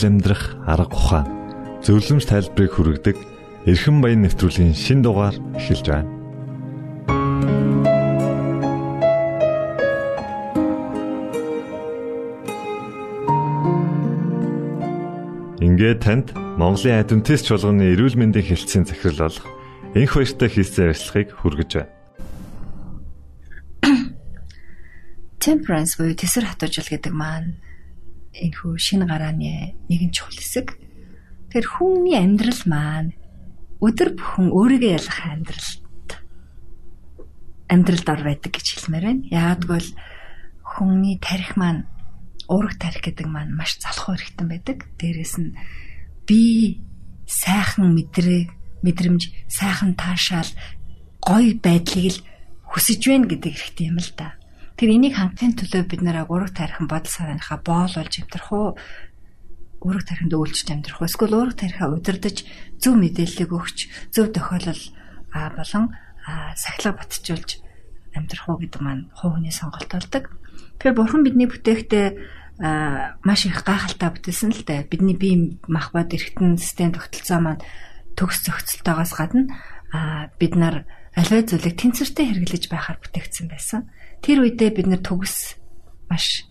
Эрүүл амьдрах арга ухаан зөвлөмж тайлбарыг хүргэдэг Эрхэм баян нэвтрүүлгийн шин дугаар эхэлж байна. Ингээд танд Монголын адвентист чуулганы эрүүл мэндийн хэлтсийн захирал болох энх баяртай хийсэн ярилцлагыг хүргэж байна. Temperance буюу тэсэр хатуужил гэдэг маань энэхүү шинэ гарааны нэгэн чухал хэсэг. Тэр хүний амьдрал маань өдөр бүхэн өөрийгөө ялгах амьдралд амьдралд ор байдаг гэж хэлмээр байна. Яагтвэл хүний тарих маань уурах тарих гэдэг маань маш залхуу хэрэгтэй байдаг. Дээрээс нь би сайхан мэдрээ мэдрэмж сайхан таашаал гоё байдлыг л хүсэж байна гэдэг хэрэгтэй юм л да. Тэр энийг хангахын төлөө бид нараа уурах тарихын бодол санааныхаа боол болж амтрах уу уурах тариханд үйлчлж амтрах уу эсвэл уурах тарихаа удирдах зөв мэдээллийг өгч зөв тохиолол болон сахилга батжуулж амтрах уу гэдэг маань хүний сонголт болдог. Тэгэхээр бурхан бидний бүтээхдээ маш их гайхалтай бүтээсэн л дээ. Бидний бие махбод эргэтэн систем тогтолцоо маань төгс зохицолтойгоос гадна бид нар аливаа зүйлийг тэнцвэртэй хэрэглэж байхаар бүтээгдсэн байсан. Тэр үедээ бид нар төгс маш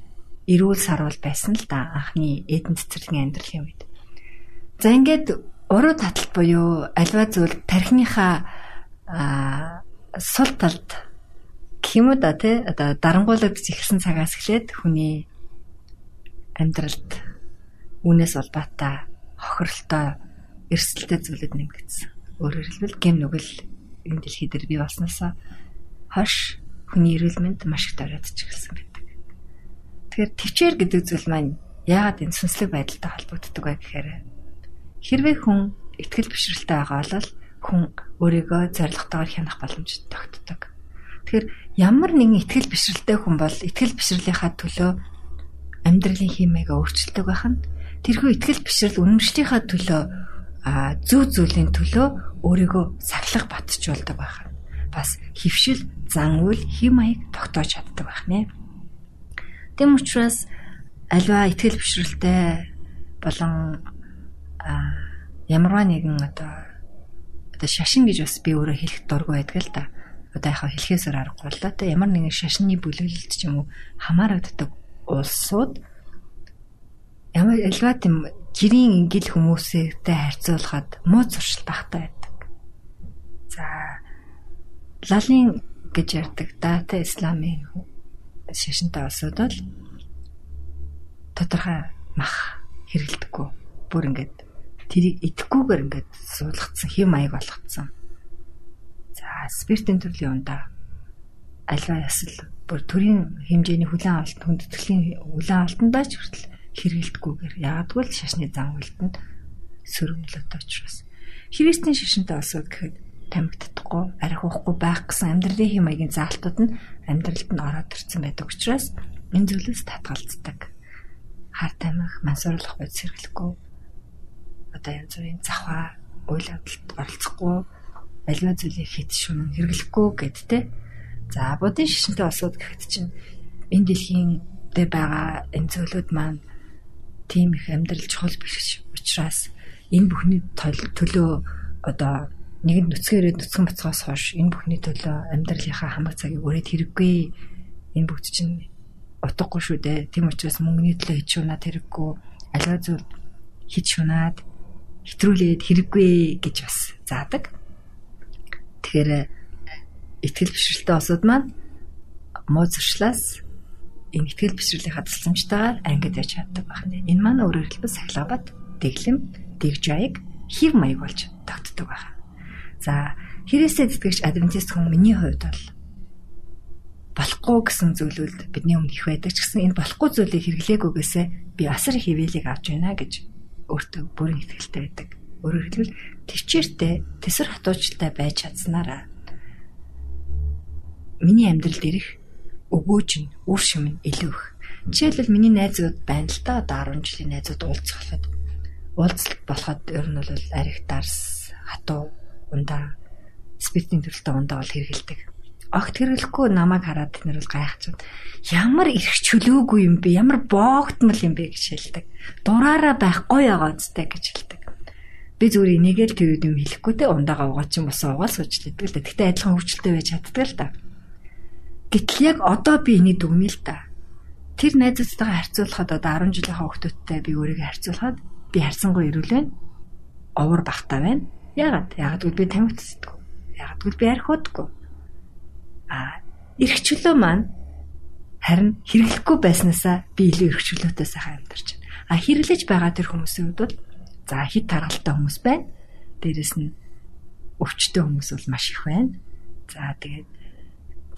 эрүүл сарвал байсан л да анхны эдэн цэцэрлэгийн амьдралын үед. За ингээд уруу таталт буюу аливаа зүйл тархиныхаа сул талд юм да тий одоо дарангуулж ихсэн цагаас эхлээд хүний амьдралд үүнээс улбаатай хохиролтой эрсдэлтэй зүйлүүд нэмэгдсэн. Өөрөөр хэлбэл гэм нүгэл энэ дэлхий дээр бий болсноосоо хойш хүний эрүүл мэнд маш их дөрөөдч эхэлсэн байдаг. Тэгэхээр төвчээр гэдэг зүйл маань яагаад энэ сүнслэг байдалтай холбогддог вэ гэхээр хэрвээ хүн ихтгэл бишрэлтэй байгаа бол хүн өөрийгөө зоригтойгоор хянах боломж тогтдог. Тэгэхээр ямар нэгэн ихтгэл бишрэлтэй хүн бол ихтгэл бишрэлийн төлөө амьдралын химээгээ өөрчилдөг байх нь тэрхүү ихтгэл бишрэл үнэмшлийнхаа төлөө зөв зүйлийн төлөө өөрийгөө сахилах батжуулдаг байх нь бас хөвшил зан үйл хим маяг тогтоож чаддаг байх нэ. Тэм учраас альва ихтгэл бишрэлтэй болон ямарваа нэгэн одоо одоо шашин гэж бас би өөрөө хэлэх дургүй байдаг л да. Одоо яхаа хэлхээсээр аргагүй л да. Тэ ямар нэгэн шашны бүлэглэлт ч юм уу хамаарагддаг улсууд ямар альва тийм гэрийн ингил хүмүүстэй харьцуулахад муу зуршил багтаа байдаг. За лалын гэж ярддаг дата исламын шашинтай улсууд бол тодорхой мах хэрэгэлдэггүй. Бүр ингээд тэрийг идэхгүйгээр ингээд суулгацсан хэм маяг болгоцсон. За спиртийн төрлийн ундаа альва ясал бүр төрийн хэмжээний хүлэн авалт хүндэтгэлийн хүлэн авалтандаа ч хүртэл хэрэгэлдэггүйгээр яадгүй л шашны зан үйлдэнд сөрөмлөд очроос христийн шашинтай олсод гэхэд тамигддаггүй арих уухгүй байх гэсэн амьдралын хэм маягийн заалтууд нь амьдралд нь ороод ирсэн байдаг учраас энэ зүйлээс татгалздаг. Хар тамих мансуурлах бод сэргэлэхгүй одоо янз бүрийн завхаа үйл явдалд оролцохгүй аливаа зүйлийг хит шүн хэрэглэхгүй гэдтэй За будын шишинтэй улсууд гэхэд чинь энэ дэлхийн дээр байгаа энэ зөвлөд маань тийм их амьдрал чухал биш учраас энэ бүхний төлөө одоо нэгэн нүцгээрээ нүцгэн бацгоос хойш энэ бүхний төлөө амьдралынхаа хамаг цагийг өрөөд хэрэггүй энэ бүгд чинь утгагүй шүү дээ. Тийм учраас мөнгөний төлөө хийж шунаад хэрэггүй аливаа зүйл хийж шунаад хэтрүүлээд хэрэггүй гэж бас заадаг. Тэгэхээр итгэл бишрэлтэй осууд маань муу зуршлаас энэ итгэл бишрэлийн хадгалцамжтайгаар ангид яж чаддаг байна. Энэ маань өөрөөр хэлбэл сахилгабат, дэглэм, дэгжайг хев маяг болж тогтдог байна. За хэрэгсээ зүтгэгч адвентист хүн миний хувьд бол болохгүй гэсэн зүйлүүд бидний өмнө их байдаг ч гэсэн энэ болохгүй зүйлийг хэрэглээгүйгээсээ би асар их хөвөлийг авч байна гэж өөртөө бүрэн итгэлтэй байдаг. Өөрөөр хэлбэл төвчээртэй тэсэр хатуучтай байж чадсанараа миний амьдралд ирэх өгөөж нь үр шим нь илүү их. Жишээлбэл миний найзууд байна л да одоо 10 жилийн найзууд уулзахад уулзалт болоход ер нь бол арих дарс хатуу ундаа спиртийн төрөлтэй ундаа бол хэрэгэлдэг. Огт хэрэглэхгүй намайг хараад тэд нар бол гайхчихад ямар их чөлөөгүй юм бэ? Ямар боогтмол юм бэ гэж хэлдэг. Дураараа байхгүй үстэй гэж хэлдэг. Би зүгээр энийгэл тэр юм хэлэхгүй те ундаага угаа чинь босоо угаал сууж лээдэг л да. Тэгтээ адилхан хөвчлөлтэй байж чаддаг л да. Гэтэл яг одоо би энийг дүгнэе л да. Тэр найзуудтайгаа харьцуулахад одоо 10 жилийн хүүхдүүдтэй би өөрийгөө харьцуулахад би харьцангуй ирүүл байна. Овор багтаа байна. Ягаад? Гэвэл би тамхи цэцдэг. Ягаад гэвэл би архиудаггүй. А эрхчлөө маань харин хэрэглэхгүй байснаасаа би илүү эрхчлөөтэй сайхан амьдарч байна. А хэрэглэж байгаа тэр хүмүүсийн хувьд бол за хит таргалтай хүмүүс байна. Дээрэс нь өвчтөе хүмүүс бол маш их байна. За тэгээд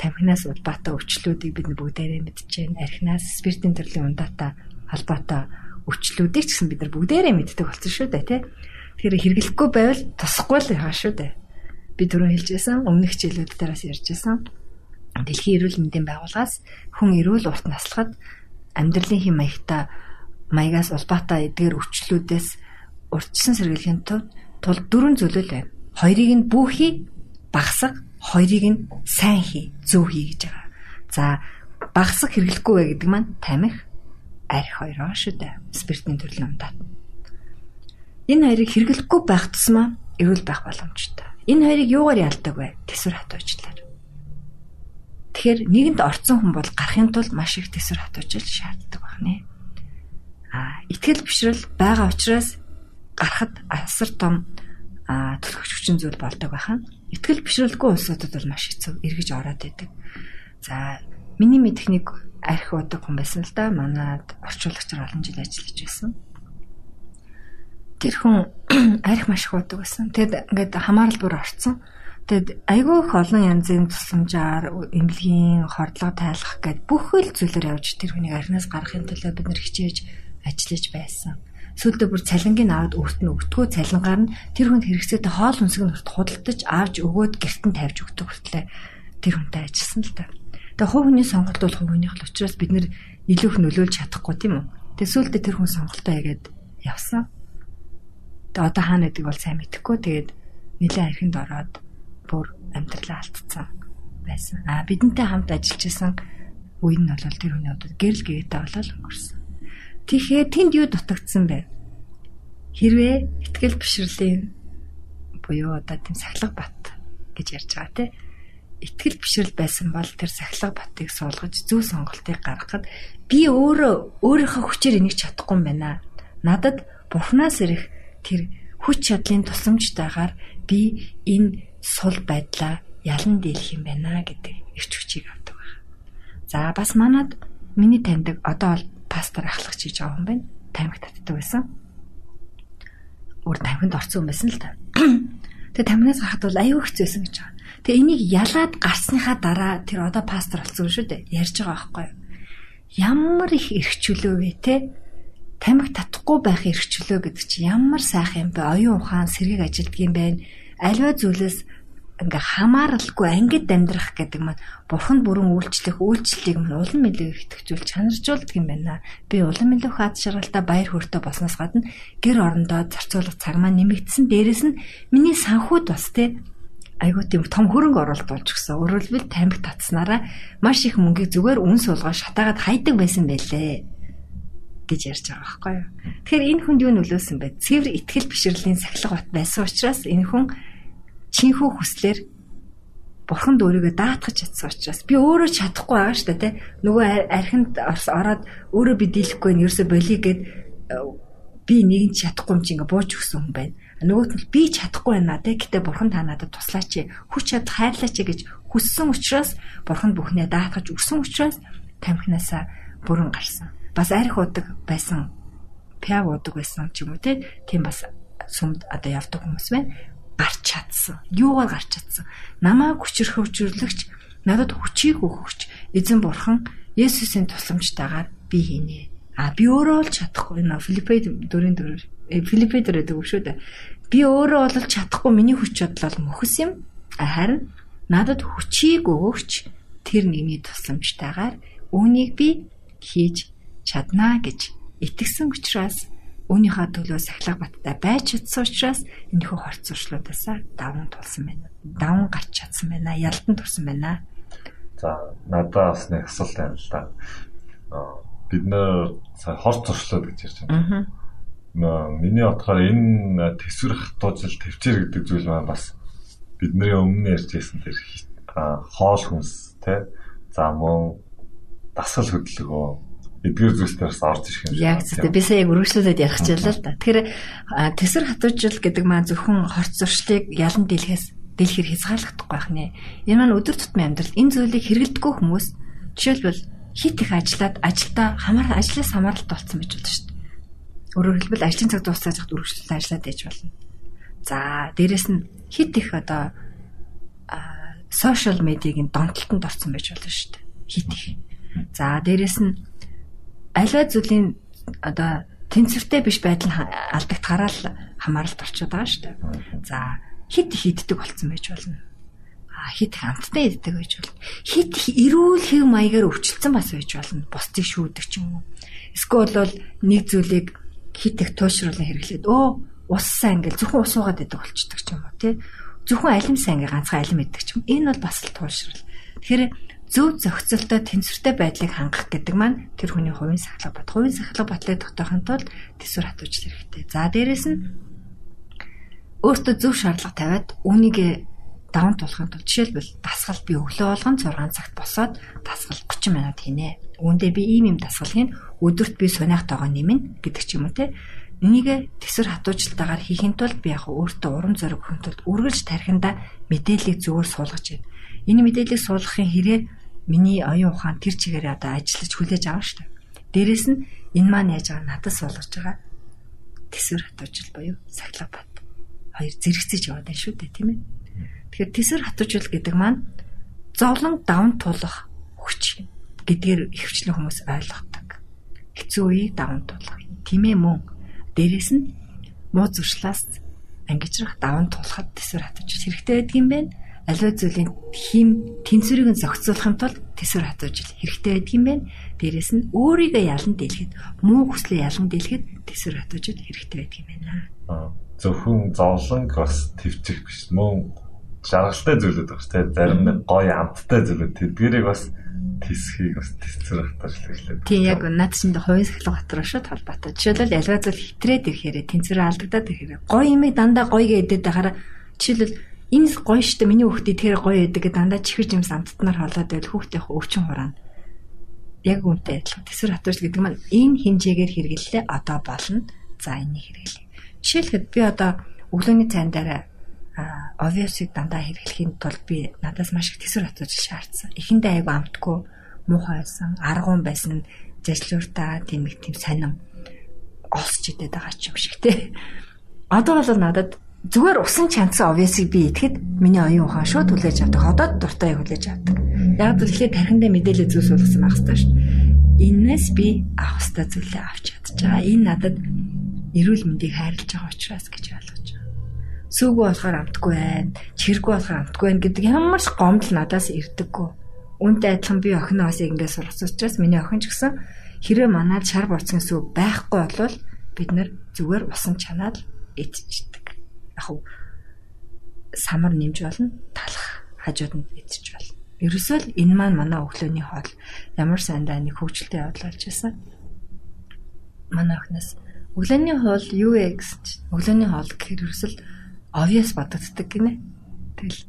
тамхинаас улбаатай өвчлүүдийг бид бүгдээрээ мэдчихээн. Архинаас спиртийн төрлийн ундаатай холбоотой өвчлүүдийг ч гэсэн бид нар бүгдээрээ мэддэг болсон шүү дээ, тий. Тэгэхээр хэрэглэхгүй байвал тусахгүй л яа шүү дээ. Би түрүү хэлжсэн, өмнөх хичээлүүд дээрээс ярьжсэн. Дэлхийн эрүүл мэндийн байгууллагаас хүн эрүүл урт наслахад амьдралын хэм маягтай маягаас улбаатай эдгээр өвчлүүдээс урьдчилан сэргийлэхийн тулд тул дөрвөн зүйлэл байна. Хоёрыг нь бүхий багсаг, хоёрыг нь сайн хий, зөв хий гэж байгаа. За багсаг хэрэглэхгүй бай гэдэг маань тамхи, арх хоёроо шүү дээ. Спиртийн төрлийн ундаа. Энэ хоёрыг хэрэглэхгүй байх тусмаа эрүүл байх боломжтой. Энэ хоёрыг юугаар ялдаг вэ? Тэсвэр хатуужлаар. Тэгэхээр нэгэнд орцсон хүн бол гарахын тулд маш их төсөр хатуужил шаарддаг байна. А итгэл бишрэл байгаа учраас гарахад асар том төлөвч хүчин зүйл болдог байхаа. Итгэл бишрэлгүй улсуудад бол маш хэцүү эргэж ороод байдаг. За миний мэдэх нэг архи удаг хүн байсан л да. Манад орчуулагчаар олон жил ажиллаж байсан. Тэр хүн арх маш их удаг байсан. Тэгэд ингээд хамаарал бүр орцсон. Тэгэд айгүй их олон янзын тусламжаар эмнэлгийн хордлого тайлах гэд бүх л зүйлээр явж тэр хүнийг арнаас гаргахын төлөө бид нар хичээж ажиллаж байсан. Сүүлдээ бүр цалингийн аваад өөрт нь өгтгөө цалингаар нь тэр хүнд хэрэгцээтэй хоол хүнсэг нь худалдаж авч өгөөд гэрт нь тавьж өгдөг хүртлээ тэр хүнтэй ажилласан л та. Тэгээ хувь хүний сонголт бол хүнийх л учраас бид нэр илүү их нөлөөлж чадахгүй тийм үү. Тэгээ сүүлдээ тэр хүн сонголтоо хийгээд явсан. Тэгээ одоо хаана гэдэг бол сайн мэдэхгүй. Тэгээд нэлээд архинд ороод бүр амьдралаа алдсан байсан. А бидэнтэй хамт ажиллаж исэн үе нь бол тэр хүний удаа гэрэл гээтэй болол өнгөрсөн. Тэгэхээр тэнд юу дутагдсан бэ? Хэрвээ ихтгэл бишрэлийн буюу одоо тийм сахилга бат гэж ярьж байгаа тийм итгэл бишрэл байсан бол тэр сахилга батыг суулгаж зөв сонголтыг гаргахад би өөрөө өөрийнхөө хүчээр энийг чадахгүй юм байна. Надад бурхнаас ирэх тэр хүч чадлын тусламжтайгаар би энэ сул байдлаа ялан дийлэх юм байна гэдэг эрч хүчийг авдаг байна. За бас манад миний таньдаг одоо бол пастор ахлагч хийж байгаа юм байна. Тамхи татдаг байсан. Өөр тамхинд орсон юм байсан л та. Тэгээ тамхинаас гарахад бол аюу хэцүүсэн гэж байгаа. Тэгээ энийг ялаад гарсныхаа дараа тэр одоо пастор болсон шүү дээ. Ярьж байгаа байхгүй юу? Ямар их эрхчлөө вэ те? Тамхи татахгүй байх эрхчлөө гэдэг чи ямар сайхан юм бэ? Оюун ухаан сэргийг ажилтг юм байна альва зүйлээс ингээ хамааралгүй ангид амьдрах гэдэг маань бурханд бүрэн үйлчлэх үйлчлэлийг маань улам илүү итгэжүүл чанаржуулдаг юм байна. Би улам илүү хаад шаргалтай баяр хөөртэй болсноос гадна гэр орондоо зарцуулах цаг маань нэмэгдсэн. Дээрэс нь миний санхуд бас те айгуу тийм том хөрөнгө оруулалт болж гисэн. Өөрөлдвөл тамхи татснараа маш их мөнгийг зүгээр үн суулгаа шатаагаад хайдаг байсан байлээ гэж ярьж байгаа байхгүй юу. Тэгэхээр энэ хүнд юу нөлөөсөн бэ? Цэвэр итгэл бишрэлийн сахилга бат байсан учраас энэ хүн чинхүү хүслээр бурханд өөрийгөө даатгах чадсан учраас би өөрөө чадахгүй байгаа шүү дээ нөгөө архинд ороод өөрөө би дийлэхгүй нь ерөөсө болиё гэд э, би нэгэн чадахгүй юм чи ингээ бууж өгсөн хүн байна. Нөгөөт нь би чадахгүй байна те. Гэтээ бурхан та надад туслаач хүч чад хайрлаач гэж хүссэн учраас бурхан бүхнээ даатгаж өгсөн учраас тамхинаасаа бүрэн гарсан. Бас арх удаг байсан пяв удаг байсан ч юм уу те. Тийм бас сүмд одоо явдаг хүмүүс байна гарч чадсан. Юугаар гарч чадсан? Намаа хүчрхөвчөрлөгч надад хүчийг өгөгч эзэн бурхан Есүсийн тусламжтайгаар би хийнэ. А би өөрөө бол чадахгүй нэ Филиппед дөрийн дөрөөр Филиппед дөрөөр үг шүү дээ. Би өөрөө бол чадахгүй миний хүч чадал мөхс юм. Харин надад хүчийг өгөгч тэр нэгний тусламжтайгаар үүнийг би хийж чаднаа гэж итгэсэн учраас Үүнийхээ төлөө сахилга баттай байж чадсан учраас энэхүү хорц зуршлуудаас даван тулсан байна. Даван гарч чадсан байна. Ялдан турсан байна. За надад бас нэг асуулт байна л да. Бид нэр хорц зуршлууд гэж ярьж байна. Аа. Миний бодохоор энэ төсвөр хатуужил төвчээр гэдэг зүйл маань бас бидний өмнө ярьж байсан тэр хоол хүнс те за мөн дасгал хөдөлгөөн эдгээр зүйлсээс орж ирэх юм шиг. Яг зөв. Би сая яг өргөжлүүлээд ярих чийлээ л да. Тэгэхээр тэсэр хатуужил гэдэг маань зөвхөн хорц зуршлыг ялан дийлэхээс дийлэхэр хязгаарлагдахгүй байх нэ. Энэ маань өдөр тутмын амьдрал энэ зүйлийг хэрэглэдэггүй хүмүүс жишээлбэл хит их ажиллаад ажилдаа хамаар ажлаас хамааралтай болсон байж болно шүү дээ. Өөрөөр хэлбэл ажлын цаг дуусаад хад өргөжлөлт ажиллаад байж болно. За дээрэс нь хит их одоо сошиал медиагийн донтолтонд орсон байж болно шүү дээ. Хит их. За дээрэс нь аливаа зүйлийн одоо тэнцвэртэй биш байдал алдагдахаараа л хамааралд орчод байгаа шүү дээ. За хит их иддэг болцсон байж болно. А хит хамттай иддэг байж болно. Хит эрүүл хэв маягаар өвчлцэн бас байж болно. Бусдыг шүүдэг ч юм уу. Эсвэл бол нэг зүйлийг хит их туушруулан хэрэглээд өө ус сайн ингээл зөвхөн ус уугаад иддэг болчдөг ч юм уу тий. Зөвхөн алим сайн ингээл ганцхан алим иддэг ч юм. Энэ бол бас л туушрал. Тэгэхээр зөв зохицолтой тэнцвэртэй байдлыг хангах гэдэг маань тэр хүний хувийн сахлах бат. Хувийн сахлах батлыг тогтоохын тулд төсвөр хатууж хэрэгтэй. За дээрэс нь өөртөө зөв шаардлага тавиад үүнийг даван тулахын тулд жишээлбэл дасгал би өглөө болгон 6 цагт босоод дасгал 30 минут хийнэ. Үүндээ би ийм юм дасгалыг өдөрт би сунаах тоогоо нэмнэ гэдэг ч юм уу те. Энийг төсвөр хатуужилтаагаар хийхин тулд би яг өөртөө урам зориг өгөхин тулд үргэлж тархинда мэдээллийг зөвөр суулгаж байна. Энэ мэдээллийг суулгахын хэрээр миний оюун ухаан тэр чигээр одоо ажиллаж хүлээж авна шүү дээ. Дээрэс нь энэ маань яаж байгаа надад суулгаж байгаа тэсвэр хатуужил буюу сахилга бат. Хоёр зэрэгцэж яваад байна шүү дээ, тийм ээ. Тэгэхээр тэсвэр хатуужил гэдэг маань зовлон давн тулах хүч гэдгээр ихвчлэн хүмүүс ойлгодог. Хэцүү үеийг давн тулах. Тийм ээ мөн. Дээрэс нь муу зуршлаас ангижрах даван тулахад тэсвэр хатуужил хэрэгтэй байдаг юм байна аливаа зүйлийн хим тэнцвэрийг зохицуулахын тулд тэсвэр хатуужил хэрэгтэй байдаг юм байна. Дээрэс нь өөрийгөө ялан дийлэхэд муу хүслээ ялан дийлэхэд тэсвэр хатуужил хэрэгтэй байдаг юм байна. Зөвхөн зовлонг бас твчих биш мөн жаргалтай зүйлүүд багш те зарим нэг гоё амттай зүйлүүд тэдгэрийг бас тисхийг бас тэсвэр хатуужил хэлээ. Тийм яг над чинь хувийн сахилга батраа шууд холбоотой. Жишээлбэл аливаа зүйл хэтрээд ирэхээр тэнцвэр алдагдаад ирэхээр гоё юм дандаа гоё гэдэг дахаараа жишээлбэл энэ гоё штэ миний хүүхдээ тэр гоё гэдэг дандаа чихэж юмс амттнаар холоод байл хүүхдээ өвчин хураана. Яг үнтэй адилхан. Тэсвэр хатууч гэдэг маань энэ хинжээгээр хэрэглэлээ одоо болно. За энийг хэрэглэе. Жишээлхэд би одоо өглөөний цайн дараа obvious-ыг дандаа хэрэглэхийн тулд би надаас маш их тэсвэр хатууч шаардсан. Эхэндээ айгу амтгүй муухай байсан, аргуун байсан, жажлууртаа тийм их тийм сонин олсч идэт байгаа ч юм шиг тий. Одоо бол надад зүгээр усан чанцсан obvious-ыг би итгэхэд миний оюун ухаан шууд хүлээж авдаг. Ходоод дуртай хүлээж авдаг. Яг зөвлөхөд тархиндаа мэдээлэл зүйл суулгасан байх хэрэгтэй шүү. Иннээс би авах хэрэгтэй зүйлээ авч чадчихаа. Энэ надад эрүүл мэндийг хайрлаж байгаа учраас гэж ойлгож байгаа. Сүүгөө болохоор амтгүй байна. Чиргүү болохоор амтгүй байна гэдэг ямар ч гомдол надаас ирдэггүй. Үүнтэй адилхан би охиноо бас ингэж сургасан учраас миний охин ч гэсэн хэрэг манад шар борцгийн сүү байхгүй болвол бид нар зүгээр усан чанаад идчихдэг яг самар нэмж болно талах хажууд нь идэж болно. Ерөөсөө л энэ маань манай өглөөний хоол ямар сайндаа нэг хөвгчлөлтэй явдал болж байсан. Манай охноос өглөөний хоол юу вэ гэсэн чинь өглөөний хоол гэхээр ерөөсөл obvious бодогддаг гинэ. Тэгэл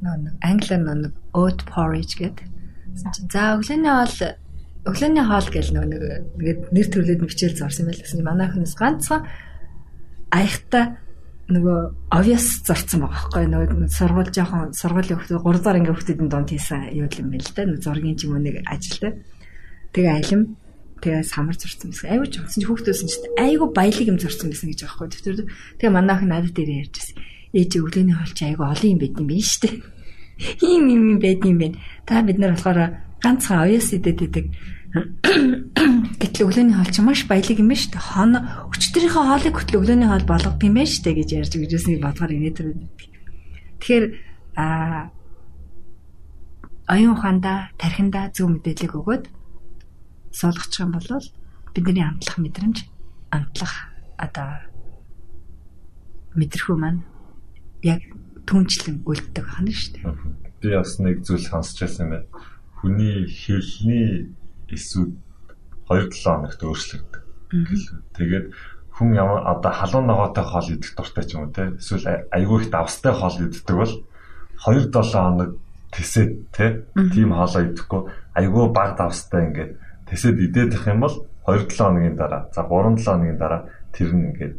нэг англиар нэг oat porridge гэдэг. За өглөөний хоол өглөөний хоол гэл нэг нэр төрлөд бичээл зорсон байл гэсэн. Манай охноос ганцхан аягта нөгөө obvious зарцсан байгаа байхгүй. Нөгөө сургууль жоохон сургуулийн хүмүүс 3 дахь анги хүмүүсийн донд хийсэн юу юм бэ л да нөгөө зургийн ч юм уу нэг ажилтай тэгээ алим тэгээ самар зурцсан байсан. Айгуу ч онсон хүүхдөөс нь ч айгуу баялаг юм зурцсан байсан гэж байхгүй. Тэр тэгээ манайх надад дээр ярьжсэн ээж өглөөний хоол чи айгуу олон юм байд юм биш үү ийм юм юм байд юм бэ та бид нар болохоор ганцхан obvious идэт идэг Гэтэл өглөөний хоол чинь маш баялаг юм байна шүү дээ. Хон өчтөрийнхөө хоолыг хөтөл өглөөний хоол болгох юм байна шүү дээ гэж ярьж ирээсний бодгоор инээд тэр. Тэгэхээр а оюун ухаанда тархинда зөв мэдээлэл өгөөд суулгачих юм бол бидний амтлах мэдрэмж амтлах одоо мэдрэхүү маань яг түнчлэн үлддэг байна шүү дээ. Би бас нэг зүйл сонсч байсан юм байна. Хүний хэлний эсүүд 2-7 хоногт өөрчлөгдөв. Тэгээд хүн ямар одоо халуун ногоотой хоол идэх дуртай ч юм уу те эсвэл айгүй их давстай хоол иддэг бол 2-7 хоног тэсэд те тийм хоолоо идэхгүй айгүй баг давстай ингээд тэсэд идэх юм бол 2-7 хоногийн дараа за 3-7 хоногийн дараа тэр нь ингээд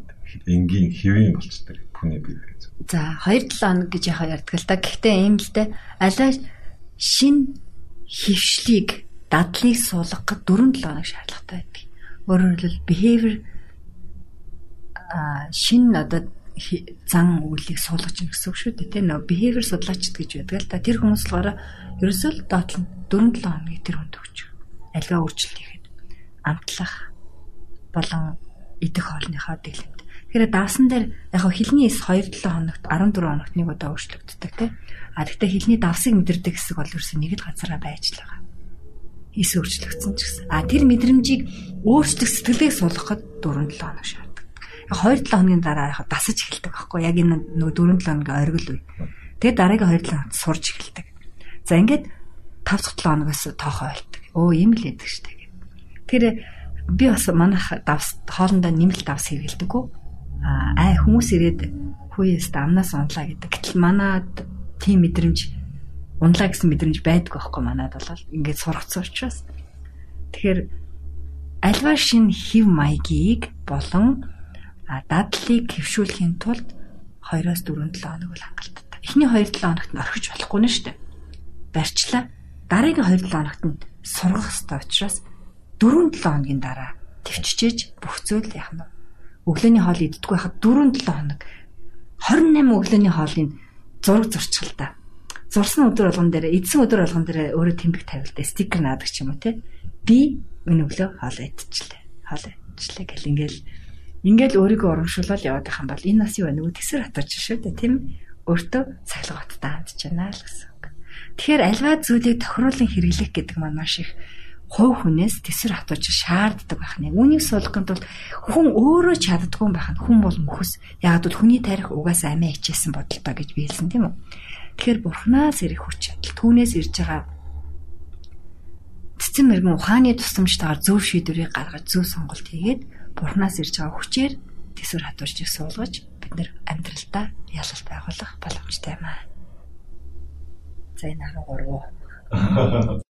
энгийн хэвийн болчдөг хүний бие гэж. За 2-7 хоног гэж яхаа ярьдаг л да. Гэхдээ ийм л дээ алай шин хөвшлийг дадлыг суулгахад 4-7 хоног шаардлагатай байдаг. Өөрөөр хэлбэл behavior а шин одоо зан үйлийг суулгаж ийн гэсэн үг шүү дээ. Тэ нөө behavior судлаачд гэж байдаг л да. Тэр хүмүүс болохоор ерөөсөө доотлон 4-7 хоногийн тэр хүнд өгч. Альгаа өөрчлөлт хийхэд амтлах болон идэх хоолныхоо дэглэмт. Тэгэхээр давсан дээр яг хилний эс 2-7 хоногт 14 хоногт нэг удаа өөрчлөгддөг тийм. А тэгтээ хилний давсыг мэдэрдэг хэсэг бол ерөөсөө нэг л газараа байж л байгаа. Эс өөрчлөгдсөн ч гэсэн. А тэр мэдрэмжийг өөрчлөх сэтгэлийг суулгахад 4-7 хоног шаардлагатай 2-7 хоногийн дараа яг дасаж эхэлдэг байхгүй яг энэ нөгөө 4-7 хоногийн оргил үе. Тэгээд дараагийн 2-7 хоногт сурж эхэлдэг. За ингээд 5-7 хоногоос тоохоо ойлдог. Өө юм л яадаг штэ гэх. Тэр би бас манайх давс хоолндоо нэмэлт давс хэрэгэлдэггүй. Аа хүмүүс ирээд хүүээс амнаас унлаа гэдэг. Гэтэл манад тийм мэдрэмж унлаа гэсэн мэдрэмж байдгүй байхгүй манад бол ингээд сургацсан учраас. Тэгэхээр альва шин хев маягийг болон дадлыг хэвшүүлэхийн тулд 2-4 7 хоног бол хангалттай. Эхний 2-7 хоногт нь орхиж болохгүй нь шүү дээ. Барьчлаа. Дараагийн 2-7 хоногт нь сургах хэрэгтэй учраас 4-7 хоногийн дараа төвчжээж бүх зүйл яах нь өглөөний хоол иддэггүй байхад 4-7 хоног 28 өглөөний хоолыг зураг зурчихл та. Зурсан өдөр болгон дээр эдсэн өдөр болгон дээр өөрөө тэмдэг тавилдаа стикер наадаг ч юм уу те. Би энэ өглөө хоол идчихлээ. Хоол идчихлээ гэл ингээл Ингээл өөрийгөө урамшуулаад яваад байх юм бол энэ нас юу вэ? Нөгөө тэсэр хатаж шүү дээ, тийм өөртөө цахилгааттай хандж байна л гэсэн үг. Тэгэхээр альва зүйлийг тохируулан хэрэглэх гэдэг маань маш их хувь хүнээс тэсэр хатууж шаарддаг байх нэ. Үүнийг суулгахын тулд хүн өөрөө чаддгүй байх нь хүн бол мөхөс. Яг бол хүний тарих угаасаа амиа хичээсэн бодолтой гэж би хэлсэн тийм үү. Тэгэхээр бурхнаас ирэх хүч чадал түүнээс ирж байгаа цэцэн мэрэгэн ухааны тусламжтайгаар зөв шийдвэрийг гаргаж зөв сонголт хийгээд Бурханаас ирж байгаа хүчээр төсвөр хатуурчийг суулгаж бид нэр амьдралдаа ялалт байгуулах боломжтой юм аа. За энэ 13.